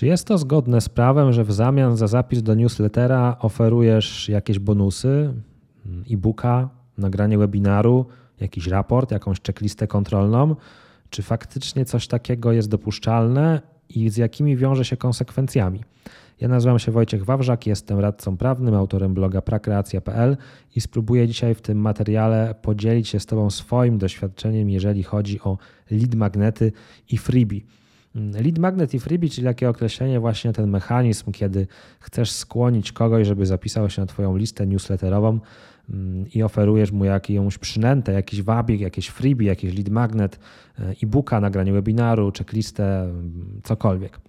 Czy jest to zgodne z prawem, że w zamian za zapis do newslettera oferujesz jakieś bonusy, e-booka, nagranie webinaru, jakiś raport, jakąś checklistę kontrolną? Czy faktycznie coś takiego jest dopuszczalne i z jakimi wiąże się konsekwencjami? Ja nazywam się Wojciech Wawrzak, jestem radcą prawnym, autorem bloga prakreacja.pl i spróbuję dzisiaj w tym materiale podzielić się z Tobą swoim doświadczeniem, jeżeli chodzi o lead magnety i freebie. Lead magnet i freebie, czyli takie określenie, właśnie ten mechanizm, kiedy chcesz skłonić kogoś, żeby zapisał się na Twoją listę newsletterową mm, i oferujesz mu jakąś przynętę, jakiś wabik, jakiś freebie, jakiś lead magnet, e, e-booka, nagranie webinaru, checklistę, mm, cokolwiek.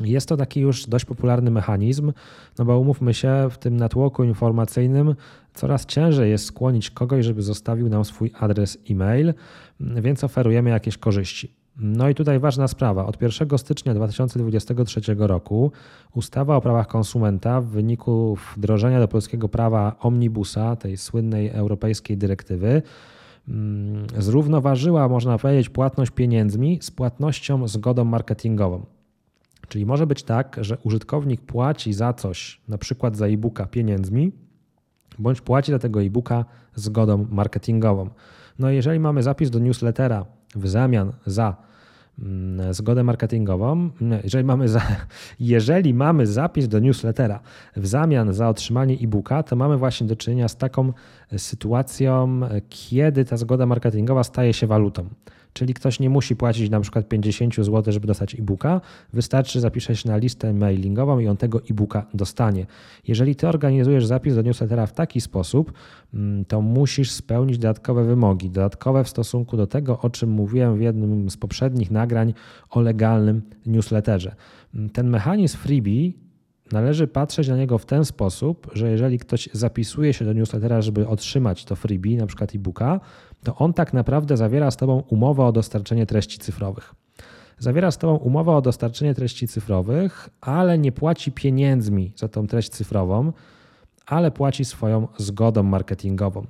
Jest to taki już dość popularny mechanizm, no bo umówmy się, w tym natłoku informacyjnym coraz ciężej jest skłonić kogoś, żeby zostawił nam swój adres e-mail, więc oferujemy jakieś korzyści. No i tutaj ważna sprawa. Od 1 stycznia 2023 roku ustawa o prawach konsumenta w wyniku wdrożenia do polskiego prawa omnibusa, tej słynnej europejskiej dyrektywy, mm, zrównoważyła, można powiedzieć, płatność pieniędzmi z płatnością zgodą marketingową. Czyli może być tak, że użytkownik płaci za coś, na przykład za e-booka pieniędzmi, bądź płaci za tego e-booka zgodą marketingową. No jeżeli mamy zapis do newslettera w zamian za mm, zgodę marketingową, jeżeli mamy, za, jeżeli mamy zapis do newslettera w zamian za otrzymanie e-booka, to mamy właśnie do czynienia z taką sytuacją, kiedy ta zgoda marketingowa staje się walutą. Czyli ktoś nie musi płacić na przykład 50 zł, żeby dostać e-booka. Wystarczy zapisać się na listę mailingową i on tego e-booka dostanie. Jeżeli ty organizujesz zapis do newslettera w taki sposób, mm, to musisz spełnić dodatkowe wymogi, dodatkowe w stosunku do tego, o czym mówiłem w jednym z poprzednich nagrań o legalnym newsletterze. Mm, ten mechanizm freebie należy patrzeć na niego w ten sposób, że jeżeli ktoś zapisuje się do newslettera, żeby otrzymać to freebie, na przykład e-booka, to on tak naprawdę zawiera z Tobą umowę o dostarczenie treści cyfrowych. Zawiera z Tobą umowę o dostarczenie treści cyfrowych, ale nie płaci pieniędzmi za tą treść cyfrową, ale płaci swoją zgodą marketingową.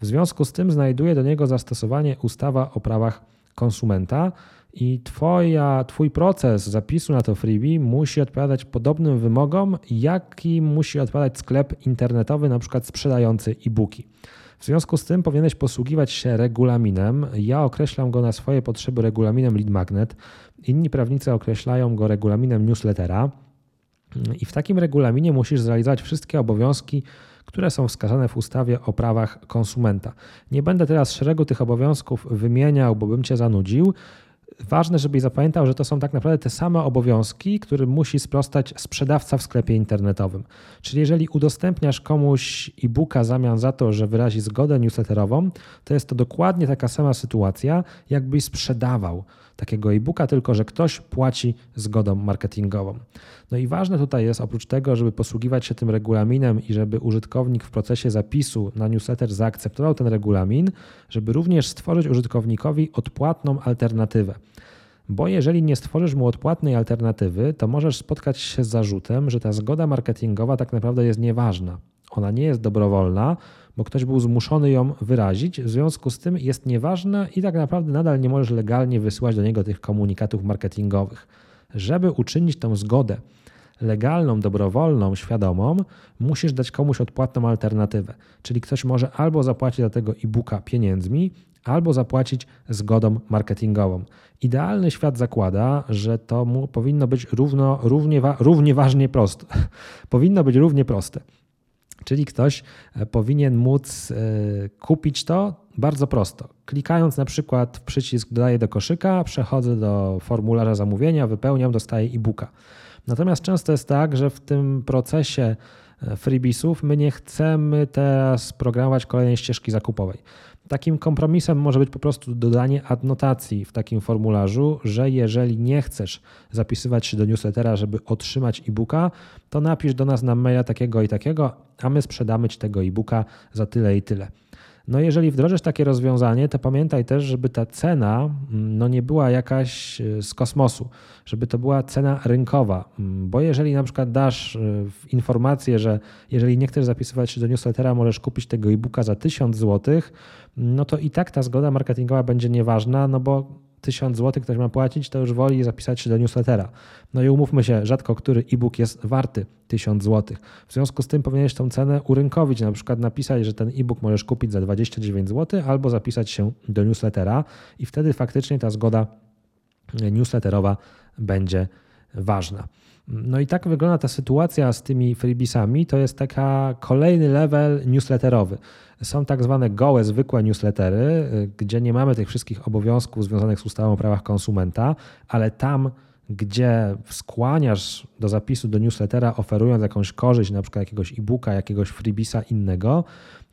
W związku z tym znajduje do niego zastosowanie ustawa o prawach konsumenta i twoja, Twój proces zapisu na to freebie musi odpowiadać podobnym wymogom, jaki musi odpowiadać sklep internetowy, na przykład sprzedający e-booki. W związku z tym powinieneś posługiwać się regulaminem. Ja określam go na swoje potrzeby regulaminem Lead Magnet. Inni prawnicy określają go regulaminem newslettera. I w takim regulaminie musisz zrealizować wszystkie obowiązki, które są wskazane w ustawie o prawach konsumenta. Nie będę teraz szeregu tych obowiązków wymieniał, bo bym cię zanudził. Ważne, żebyś zapamiętał, że to są tak naprawdę te same obowiązki, którym musi sprostać sprzedawca w sklepie internetowym. Czyli jeżeli udostępniasz komuś e-booka w zamian za to, że wyrazi zgodę newsletterową, to jest to dokładnie taka sama sytuacja, jakbyś sprzedawał takiego e-booka, tylko że ktoś płaci zgodą marketingową. No i ważne tutaj jest, oprócz tego, żeby posługiwać się tym regulaminem i żeby użytkownik w procesie zapisu na newsletter zaakceptował ten regulamin, żeby również stworzyć użytkownikowi odpłatną alternatywę. Bo jeżeli nie stworzysz mu odpłatnej alternatywy, to możesz spotkać się z zarzutem, że ta zgoda marketingowa tak naprawdę jest nieważna. Ona nie jest dobrowolna, bo ktoś był zmuszony ją wyrazić, w związku z tym jest nieważna i tak naprawdę nadal nie możesz legalnie wysyłać do niego tych komunikatów marketingowych. Żeby uczynić tą zgodę legalną, dobrowolną, świadomą, musisz dać komuś odpłatną alternatywę. Czyli ktoś może albo zapłacić za tego e-booka pieniędzmi, albo zapłacić zgodą marketingową. Idealny świat zakłada, że to mu powinno być równo, równie, równie ważnie proste. powinno być równie proste. Czyli ktoś e, powinien móc e, kupić to bardzo prosto. Klikając na przykład w przycisk dodaję do koszyka, przechodzę do formularza zamówienia, wypełniam, dostaję e-booka. Natomiast często jest tak, że w tym procesie e, freebisów my nie chcemy teraz programować kolejnej ścieżki zakupowej. Takim kompromisem może być po prostu dodanie adnotacji w takim formularzu, że jeżeli nie chcesz zapisywać się do newslettera, żeby otrzymać e-booka, to napisz do nas na maila takiego i takiego, a my sprzedamy Ci tego e-booka za tyle i tyle. No jeżeli wdrożysz takie rozwiązanie, to pamiętaj też, żeby ta cena mm, no nie była jakaś e, z kosmosu, żeby to była cena rynkowa, mm, bo jeżeli na przykład dasz e, informację, że jeżeli nie chcesz zapisywać się do newslettera, możesz kupić tego e-booka za 1000 zł, no to i tak ta zgoda marketingowa będzie nieważna, no bo 1000 zł ktoś ma płacić, to już woli zapisać się do newslettera. No i umówmy się, rzadko który e-book jest warty 1000 zł. W związku z tym powinieneś tą cenę urynkowić, na przykład napisać, że ten e-book możesz kupić za 29 zł albo zapisać się do newslettera i wtedy faktycznie ta zgoda newsletterowa będzie ważna. No i tak wygląda ta sytuacja z tymi freebisami. To jest taka kolejny level newsletterowy. Są tak zwane gołe, zwykłe newslettery, gdzie nie mamy tych wszystkich obowiązków związanych z ustawą o prawach konsumenta, ale tam, gdzie skłaniasz do zapisu do newslettera, oferując jakąś korzyść, na przykład jakiegoś e-booka, jakiegoś freebisa innego,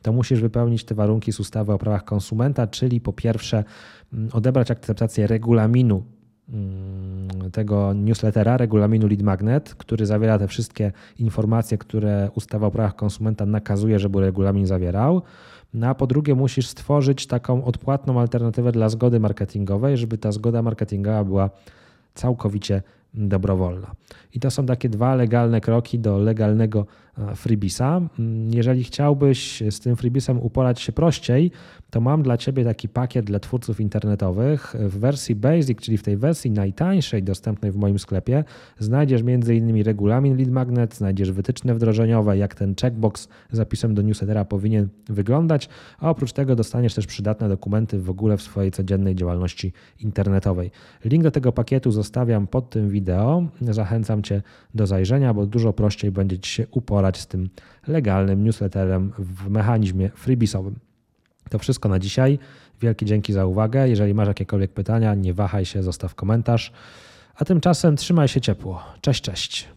to musisz wypełnić te warunki z ustawy o prawach konsumenta, czyli po pierwsze mm, odebrać akceptację regulaminu mm, tego newslettera, regulaminu Lead Magnet, który zawiera te wszystkie informacje, które ustawa o prawach konsumenta nakazuje, żeby regulamin zawierał. No a po drugie, musisz stworzyć taką odpłatną alternatywę dla zgody marketingowej, żeby ta zgoda marketingowa była całkowicie dobrowolna. I to są takie dwa legalne kroki do legalnego freebisa. Mm, jeżeli chciałbyś z tym freebisem uporać się prościej, to mam dla Ciebie taki pakiet dla twórców internetowych. W wersji Basic, czyli w tej wersji najtańszej dostępnej w moim sklepie, znajdziesz m.in. regulamin Lead Magnet, znajdziesz wytyczne wdrożeniowe, jak ten checkbox z zapisem do newslettera powinien wyglądać, a oprócz tego dostaniesz też przydatne dokumenty w ogóle w swojej codziennej działalności internetowej. Link do tego pakietu zostawiam pod tym wideo. Zachęcam Cię do zajrzenia, bo dużo prościej będzie Ci się z tym legalnym newsletterem w mechanizmie freebisowym. To wszystko na dzisiaj. Wielkie dzięki za uwagę. Jeżeli masz jakiekolwiek pytania, nie wahaj się, zostaw komentarz. A tymczasem trzymaj się ciepło. Cześć, cześć.